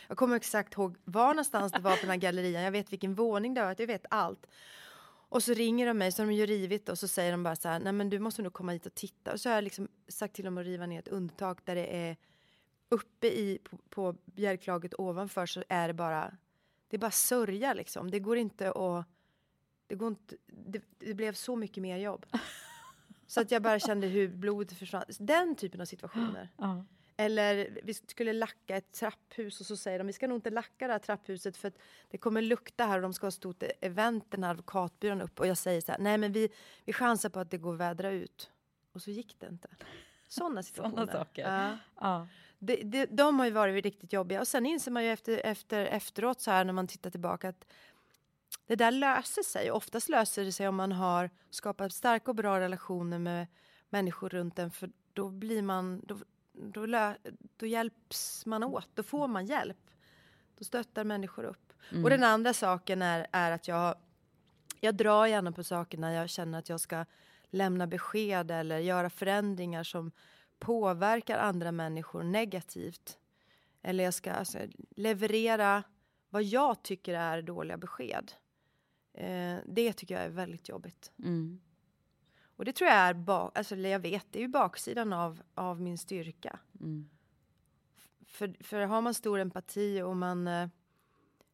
Jag kommer exakt ihåg var någonstans det var på den här gallerian. Jag vet vilken våning det var. Jag vet allt. Och så ringer de mig, så har de ju rivit och så säger de bara så här, nej men du måste nog komma hit och titta. Och så har jag liksom sagt till dem att riva ner ett undertak där det är uppe i, på, på bjälklaget ovanför så är det bara, det är bara sörja liksom. Det går inte att, det går inte, det, det blev så mycket mer jobb. Så att jag bara kände hur blodet försvann. Den typen av situationer. Ja. Eller vi skulle lacka ett trapphus och så säger de vi ska nog inte lacka det här trapphuset för att det kommer lukta här och de ska ha stort event den här advokatbyrån upp och jag säger så här nej men vi, vi chansar på att det går att vädra ut. Och så gick det inte. Sådana situationer. Såna saker. Ja. ja. Det, det, de har ju varit riktigt jobbiga och sen inser man ju efter, efter, efteråt så här när man tittar tillbaka att det där löser sig. Oftast löser det sig om man har skapat starka och bra relationer med människor runt en för då blir man, då, då, lö, då hjälps man åt, då får man hjälp. Då stöttar människor upp. Mm. Och den andra saken är, är att jag, jag drar gärna på saker när jag känner att jag ska lämna besked eller göra förändringar som påverkar andra människor negativt. Eller jag ska alltså, leverera vad jag tycker är dåliga besked. Eh, det tycker jag är väldigt jobbigt. Mm. Och det tror jag är, bak, alltså jag vet, det är ju baksidan av, av min styrka. Mm. För, för har man stor empati och man eh,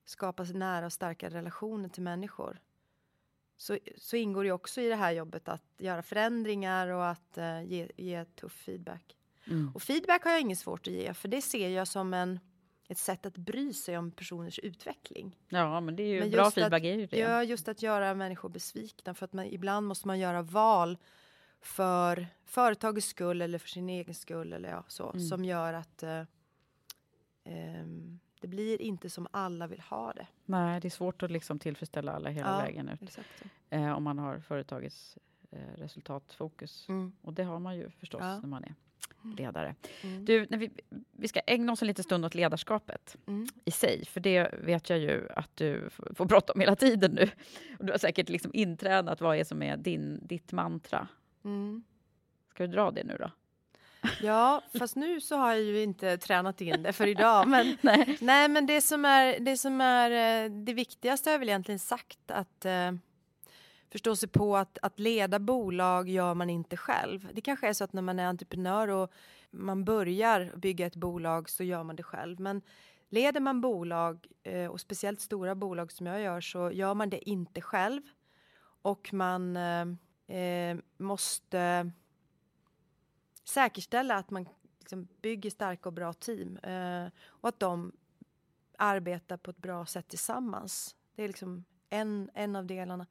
skapar nära och starka relationer till människor så, så ingår det också i det här jobbet att göra förändringar och att eh, ge, ge tuff feedback. Mm. Och feedback har jag inget svårt att ge, för det ser jag som en ett sätt att bry sig om personers utveckling. Ja, men det är ju men bra feedback. Att, är ju det. Ja, just att göra människor besvikna för att man, ibland måste man göra val för företagets skull eller för sin egen skull eller ja, så mm. som gör att uh, um, det blir inte som alla vill ha det. Nej, det är svårt att liksom tillfredsställa alla hela ja, vägen ut. Eh, om man har företagets eh, resultatfokus. Mm. Och det har man ju förstås ja. när man är ledare. Mm. Du, när vi, vi ska ägna oss en liten stund åt ledarskapet mm. i sig, för det vet jag ju att du får bråttom hela tiden nu. Och du har säkert liksom intränat vad är som är din, ditt mantra. Mm. Ska du dra det nu då? Ja, fast nu så har jag ju inte tränat in det för idag. Men, nej. nej, men det som, är, det som är eh, det viktigaste har jag väl egentligen sagt att eh, förstå sig på att, att leda bolag gör man inte själv. Det kanske är så att när man är entreprenör och man börjar bygga ett bolag så gör man det själv. Men leder man bolag eh, och speciellt stora bolag som jag gör så gör man det inte själv och man eh, eh måste säkerställa att man liksom bygger starka och bra team eh, och att de arbetar på ett bra sätt tillsammans. Det är liksom en, en av delarna.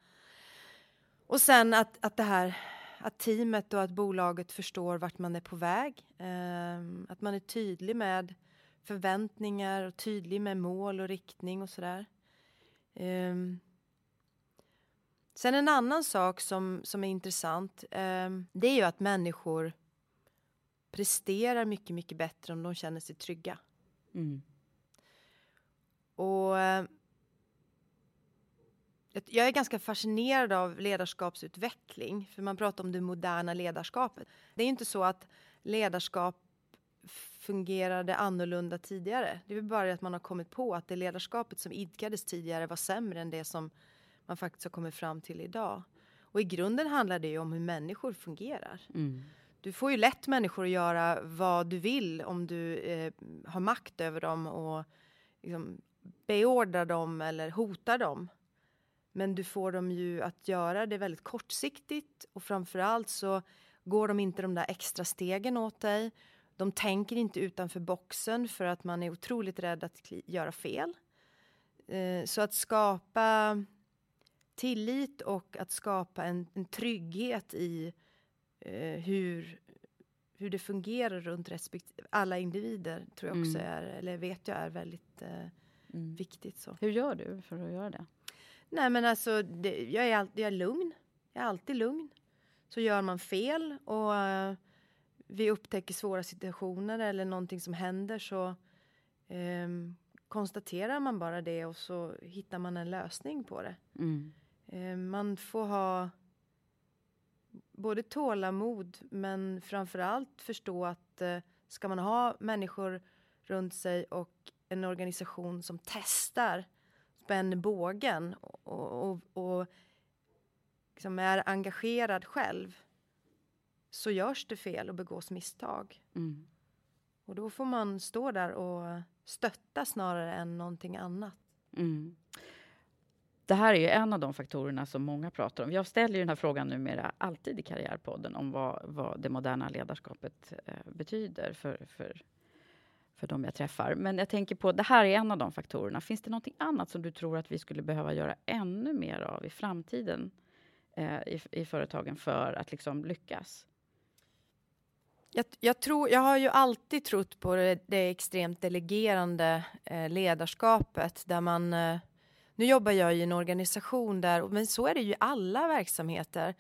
Och sen att, att det här att teamet och att bolaget förstår vart man är på väg. Eh, att man är tydlig med förväntningar och tydlig med mål och riktning och sådär. Eh, sen en annan sak som, som är intressant, eh, det är ju att människor presterar mycket, mycket bättre om de känner sig trygga. Mm. Och eh, jag är ganska fascinerad av ledarskapsutveckling, för man pratar om det moderna ledarskapet. Det är inte så att ledarskap fungerade annorlunda tidigare. Det är bara att man har kommit på att det ledarskapet som idkades tidigare var sämre än det som man faktiskt har kommit fram till idag. Och i grunden handlar det ju om hur människor fungerar. Mm. Du får ju lätt människor att göra vad du vill om du eh, har makt över dem och liksom, beordrar dem eller hotar dem. Men du får dem ju att göra det väldigt kortsiktigt och framförallt så går de inte de där extra stegen åt dig. De tänker inte utanför boxen för att man är otroligt rädd att göra fel. Eh, så att skapa tillit och att skapa en, en trygghet i eh, hur, hur det fungerar runt respektive, alla individer tror jag också mm. är, eller vet jag är väldigt eh, mm. viktigt. Så. Hur gör du för att göra det? Nej men alltså, det, jag, är alltid, jag är lugn. Jag är alltid lugn. Så gör man fel och uh, vi upptäcker svåra situationer eller någonting som händer så um, konstaterar man bara det och så hittar man en lösning på det. Mm. Um, man får ha både tålamod men framförallt förstå att uh, ska man ha människor runt sig och en organisation som testar spänner bågen och, och, och liksom är engagerad själv så görs det fel och begås misstag. Mm. Och då får man stå där och stötta snarare än någonting annat. Mm. Det här är ju en av de faktorerna som många pratar om. Jag ställer ju den här frågan numera alltid i Karriärpodden om vad, vad det moderna ledarskapet eh, betyder för, för för de jag träffar. Men jag tänker på, det här är en av de faktorerna. Finns det någonting annat som du tror att vi skulle behöva göra ännu mer av i framtiden eh, i, i, företagen för att liksom lyckas? Jag, jag, tror, jag har ju alltid trott på det, det extremt delegerande eh, ledarskapet där man eh, nu jobbar jag i en organisation där, men så är det ju i alla verksamheter.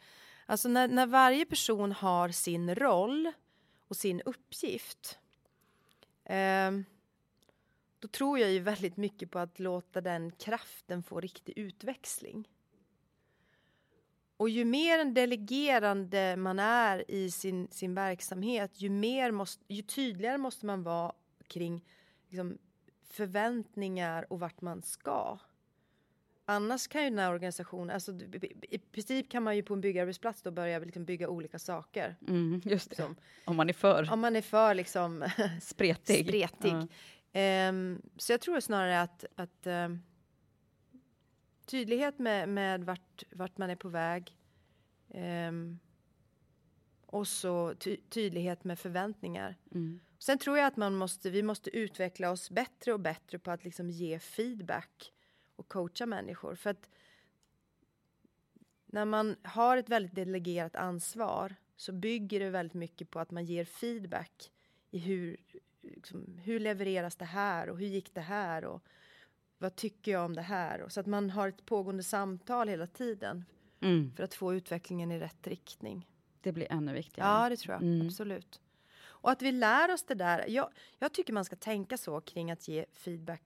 Alltså när, när varje person har sin roll och sin uppgift Ehm, då tror jag ju väldigt mycket på att låta den kraften få riktig utväxling. Och ju mer delegerande man är i sin, sin verksamhet, ju, mer måste, ju tydligare måste man vara kring liksom, förväntningar och vart man ska. Annars kan ju den här organisationen, alltså i princip kan man ju på en byggarbetsplats då börja liksom bygga olika saker. Mm, just det. Liksom. Om man är för. Om man är för liksom spretig. spretig. Ja. Um, så jag tror snarare att, att um, tydlighet med, med vart, vart man är på väg. Um, och så ty tydlighet med förväntningar. Mm. Sen tror jag att man måste, vi måste utveckla oss bättre och bättre på att liksom ge feedback och coacha människor. För att när man har ett väldigt delegerat ansvar så bygger det väldigt mycket på att man ger feedback i hur, liksom, hur levereras det här och hur gick det här och vad tycker jag om det här? Och så att man har ett pågående samtal hela tiden mm. för att få utvecklingen i rätt riktning. Det blir ännu viktigare. Ja, det tror jag. Mm. Absolut. Och att vi lär oss det där. Jag, jag tycker man ska tänka så kring att ge feedback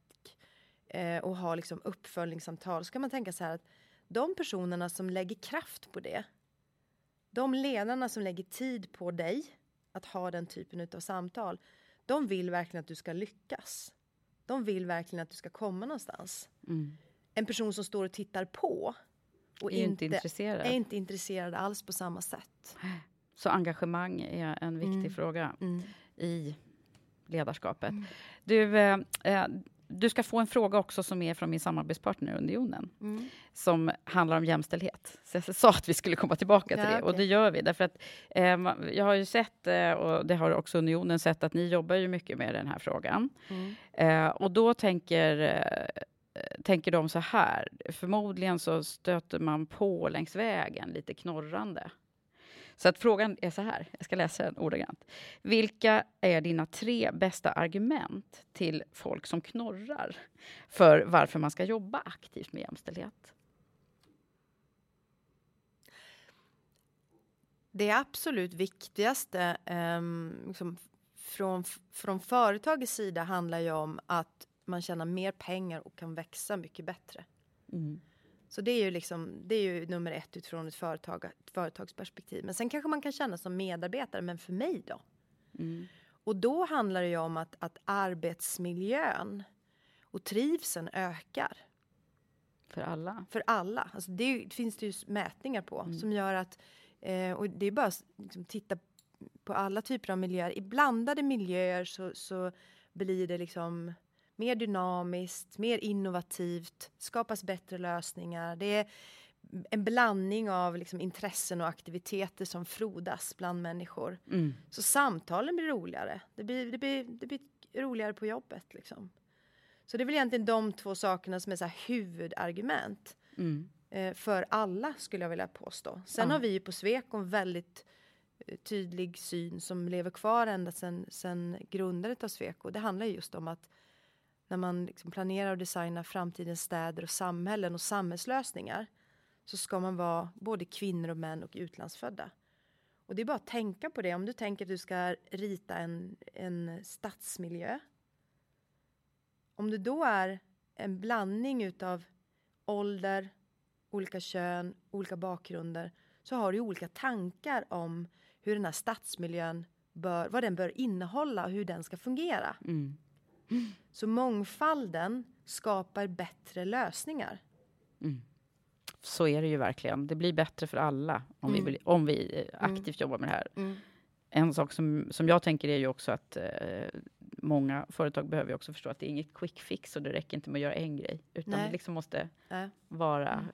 eh, och ha liksom uppföljningssamtal så kan man tänka så här att de personerna som lägger kraft på det, de ledarna som lägger tid på dig att ha den typen av samtal, de vill verkligen att du ska lyckas. De vill verkligen att du ska komma någonstans. Mm. En person som står och tittar på och är inte, intresserad. är inte intresserad alls på samma sätt. Så engagemang är en viktig mm. fråga mm. i ledarskapet. Mm. Du, eh, eh du ska få en fråga också som är från min samarbetspartner Unionen. Mm. Som handlar om jämställdhet. Så jag sa att vi skulle komma tillbaka till Ja, det och okej. det gör vi. Därför att, eh, jag har ju sett, eh, och det har också Unionen sett, att ni jobbar ju mycket med den här frågan. Mm. Eh, och då tänker, eh, tänker de så här, förmodligen så stöter man på längs vägen lite knorrande. Så att frågan är så här, jag ska läsa den ordagrant. Vilka är dina tre bästa argument till folk som knorrar för varför man ska jobba aktivt med jämställdhet? Det absolut viktigaste ehm, liksom, från, från företagets sida handlar ju om att man tjänar mer pengar och kan växa mycket bättre. Mm. Så det är ju liksom, det är ju nummer ett utifrån ett, företag, ett företagsperspektiv. Men sen kanske man kan känna som medarbetare, men för mig då? Mm. Och då handlar det ju om att, att arbetsmiljön och trivseln ökar För alla? för alla. Alltså det, finns det ju mätningar på som gör att, eh, och det är bara att liksom, titta på alla typer av miljöer. I blandade miljöer så, så blir det liksom mer dynamiskt, mer innovativt, skapas bättre lösningar. Det är en blandning av liksom intressen och aktiviteter som frodas bland människor. Mm. Så samtalen blir roligare. Det blir, det blir, det blir roligare på jobbet. Liksom. Så det är väl egentligen de två sakerna som är så här huvudargument Mm. eh, för alla skulle jag vilja påstå. Sen Ja. har vi ju på Sweco en väldigt eh, tydlig syn som lever kvar ända sedan sen grundandet av Sweco. Det handlar ju just om att när man liksom planerar och designar framtidens städer och samhällen och samhällslösningar så ska man vara både kvinnor och män och utlandsfödda. Och det är bara att tänka på det. Om du tänker att du ska rita en, en stadsmiljö. Om du då är en blandning utav ålder, olika kön, olika bakgrunder så har du olika tankar om hur den här stadsmiljön bör, vad den bör innehålla och hur den ska fungera. Mm. Så mångfalden skapar bättre lösningar. Mm. Så är det ju verkligen. Det blir bättre för alla om, vi, Mm. vill, om vi eh, aktivt jobbar med det här. En sak som, som jag tänker är ju också att eh, många företag behöver också förstå att det är inget quick fix och det räcker inte med att göra en grej. Utan Nej. det liksom måste Nej. vara Men,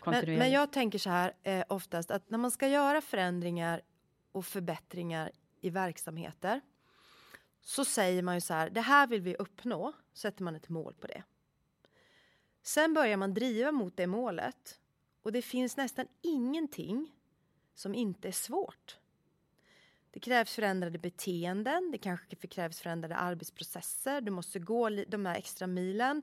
kontinuerligt. men jag tänker så här eh, oftast att när man ska göra förändringar och förbättringar i verksamheter så säger man ju så här, det här vill vi uppnå, sätter man ett mål på det. Sen börjar man driva mot det målet och det finns nästan ingenting som inte är svårt. Det krävs förändrade beteenden, det kanske krävs förändrade arbetsprocesser, du måste gå de här extra milen.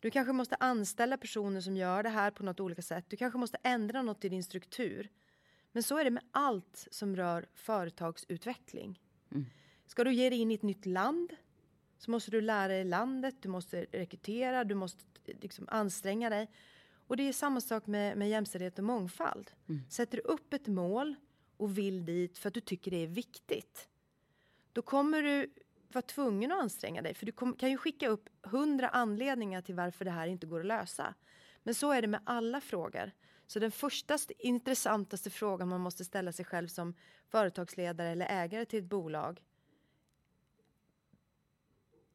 Du kanske måste anställa personer som gör det här på något olika sätt. Du kanske måste ändra något i din struktur. Men så är det med allt som rör företagsutveckling. Mm. Ska du ge dig in i ett nytt land så måste du lära dig landet, du måste rekrytera, du måste liksom anstränga dig. Och det är samma sak med, med jämställdhet och mångfald. Sätter du upp ett mål och vill dit för att du tycker det är viktigt. Då kommer du vara tvungen att anstränga dig. För du kom, kan ju skicka upp hundra anledningar till varför det här inte går att lösa. Men så är det med alla frågor. Så den första intressantaste frågan man måste ställa sig själv som företagsledare eller ägare till ett bolag.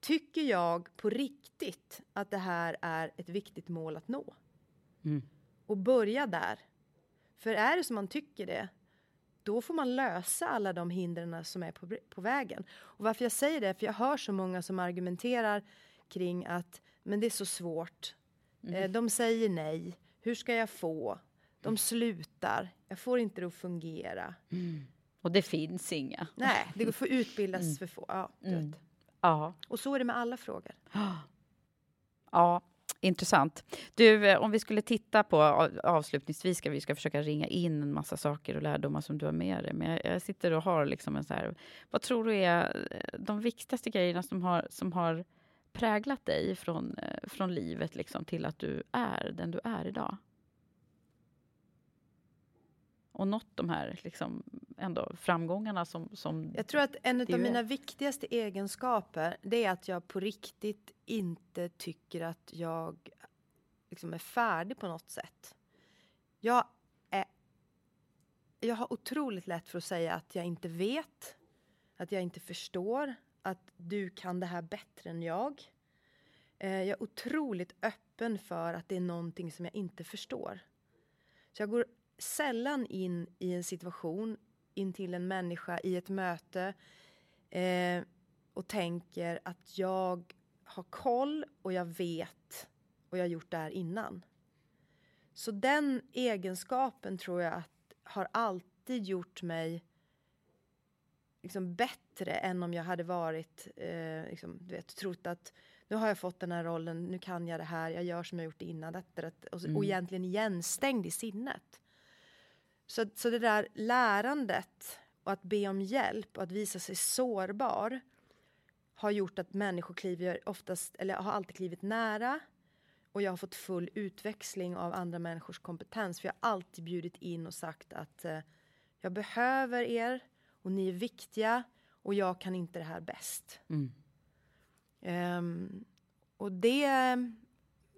Tycker jag på riktigt att det här är ett viktigt mål att nå? Mm. Och börja där. För är det som man tycker det, då får man lösa alla de hindren som är på, på vägen. Och varför jag säger det, för jag hör så många som argumenterar kring att men det är så svårt. Eh, de säger nej. Hur ska jag få? De slutar. Jag får inte det att fungera. Och det finns inga. Nej, det för utbildas för få. Ja, vet. Ja. Och så är det med alla frågor. Ja, intressant. Du, eh, om vi skulle titta på, av- avslutningsvis ska vi ska försöka ringa in en massa saker och lärdomar som du har med dig. Men jag, jag sitter och har liksom en så här, vad tror du är eh, de viktigaste grejerna som har, som har präglat dig från, eh, från livet liksom till att du är den du är idag? Och nått de här liksom ändå framgångarna som, som Jag tror att en av mina viktigaste egenskaper det är att jag på riktigt inte tycker att jag liksom är färdig på något sätt. Jag, är, jag har otroligt lätt för att säga att jag inte vet, att jag inte förstår, att du kan det här bättre än jag. Eh, jag är otroligt öppen för att det är någonting som jag inte förstår. Så jag går sällan in i en situation, in till en människa i ett möte eh, och tänker att jag har koll och jag vet och jag har gjort det här innan. Så den egenskapen tror jag att har alltid gjort mig liksom bättre än om jag hade varit, eh, liksom, du vet, trott att nu har jag fått den här rollen, nu kan jag det här, jag gör som jag gjort innan, detta, och, mm. och egentligen igenstängd i sinnet. Så, så det där lärandet och att be om hjälp och att visa sig sårbar har gjort att människor kliver oftast, eller har alltid klivit nära och jag har fått full utväxling av andra människors kompetens. För jag har alltid bjudit in och sagt att eh, jag behöver er och ni är viktiga och jag kan inte det här bäst. Mm. Um, och det...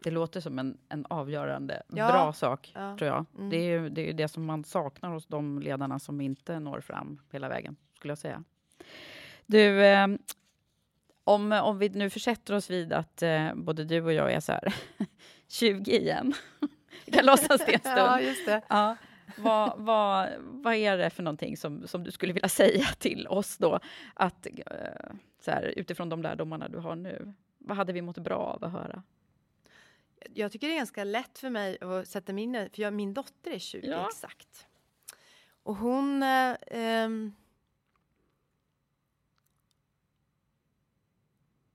Det låter som en, en avgörande ja, bra sak, ja, tror jag. Mm. Det, är ju, det är det som man saknar hos de ledarna som inte når fram hela vägen, skulle jag säga. Du, eh, om, om vi nu försätter oss vid att eh, både du och jag är så här 20 igen. vi kan låtsas det en stund. ja, just det. Ja. Vad, vad, vad är det för någonting som, som du skulle vilja säga till oss då? Att, eh, så här, utifrån de lärdomarna du har nu. Vad hade vi mått bra av att höra? Jag tycker det är ganska lätt för mig att sätta mig in för jag, min dotter är 20 ja. exakt. Och hon eh, eh,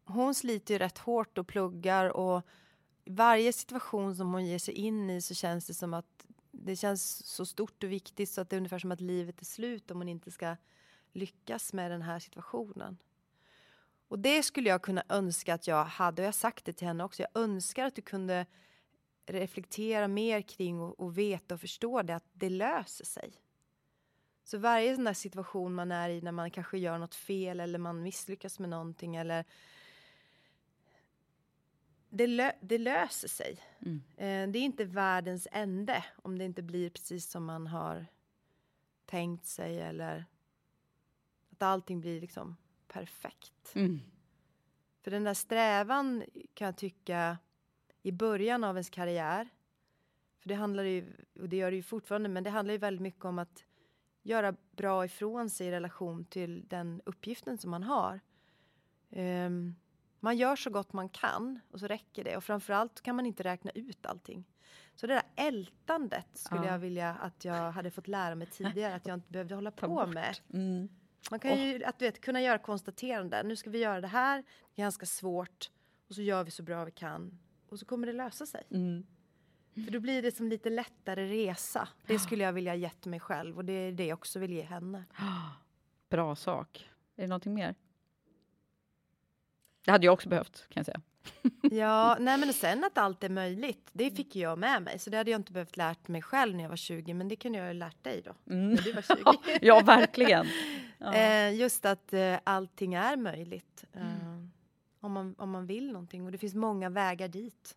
hon sliter ju rätt hårt och pluggar och varje situation som hon ger sig in i så känns det som att det känns så stort och viktigt så att det är ungefär som att livet är slut om hon inte ska lyckas med den här situationen. Och det skulle jag kunna önska att jag hade, och jag har sagt det till henne också, jag önskar att du kunde reflektera mer kring och, och veta och förstå det, att det löser sig. Så varje sån där situation man är i när man kanske gör något fel eller man misslyckas med någonting eller det, lö det löser sig. Mm. Eh, det är inte världens ände om det inte blir precis som man har tänkt sig eller att allting blir liksom perfekt. Mm. För den där strävan kan jag tycka i början av ens karriär, för det handlar ju, och det gör det ju fortfarande, men det handlar ju väldigt mycket om att göra bra ifrån sig i relation till den uppgiften som man har. Um, man gör så gott man kan och så räcker det och framförallt kan man inte räkna ut allting. Så det där ältandet skulle ja. jag vilja att jag hade fått lära mig tidigare att jag inte behövde hålla på med. Mm. Man kan ju att, du vet, kunna göra konstateranden. Nu ska vi göra det här, det är ganska svårt och så gör vi så bra vi kan och så kommer det lösa sig. Mm. För då blir det som lite lättare resa. Det skulle jag vilja gett mig själv och det är det jag också vill ge henne. Bra sak. Är det någonting mer? Det hade jag också behövt, kan jag säga. Ja, nej men sen att allt är möjligt, det fick jag med mig. Så det hade jag inte behövt lärt mig själv när jag var 20, men det kunde jag ha lärt dig då, mm. när du var 20. ja, verkligen. Ja. Eh, just att eh, allting är möjligt. Eh, mm. om, man, om man vill någonting och det finns många vägar dit.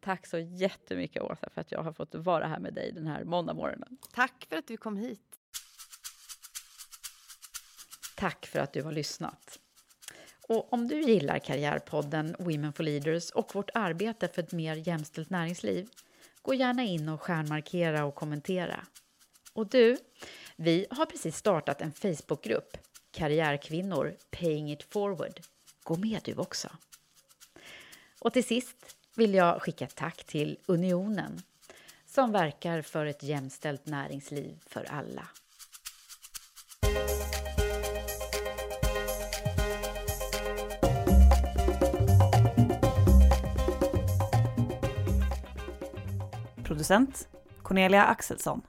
Tack så jättemycket Åsa för att jag har fått vara här med dig den här måndagmorgonen. Tack för att du kom hit. Tack för att du har lyssnat. Och om du gillar Karriärpodden Women for Leaders och vårt arbete för ett mer jämställt näringsliv, gå gärna in och stjärnmarkera och kommentera. Och du, vi har precis startat en Facebookgrupp, Karriärkvinnor Paying It Forward. Gå med du också! Och till sist vill jag skicka ett tack till Unionen som verkar för ett jämställt näringsliv för alla. Producent Cornelia Axelsson.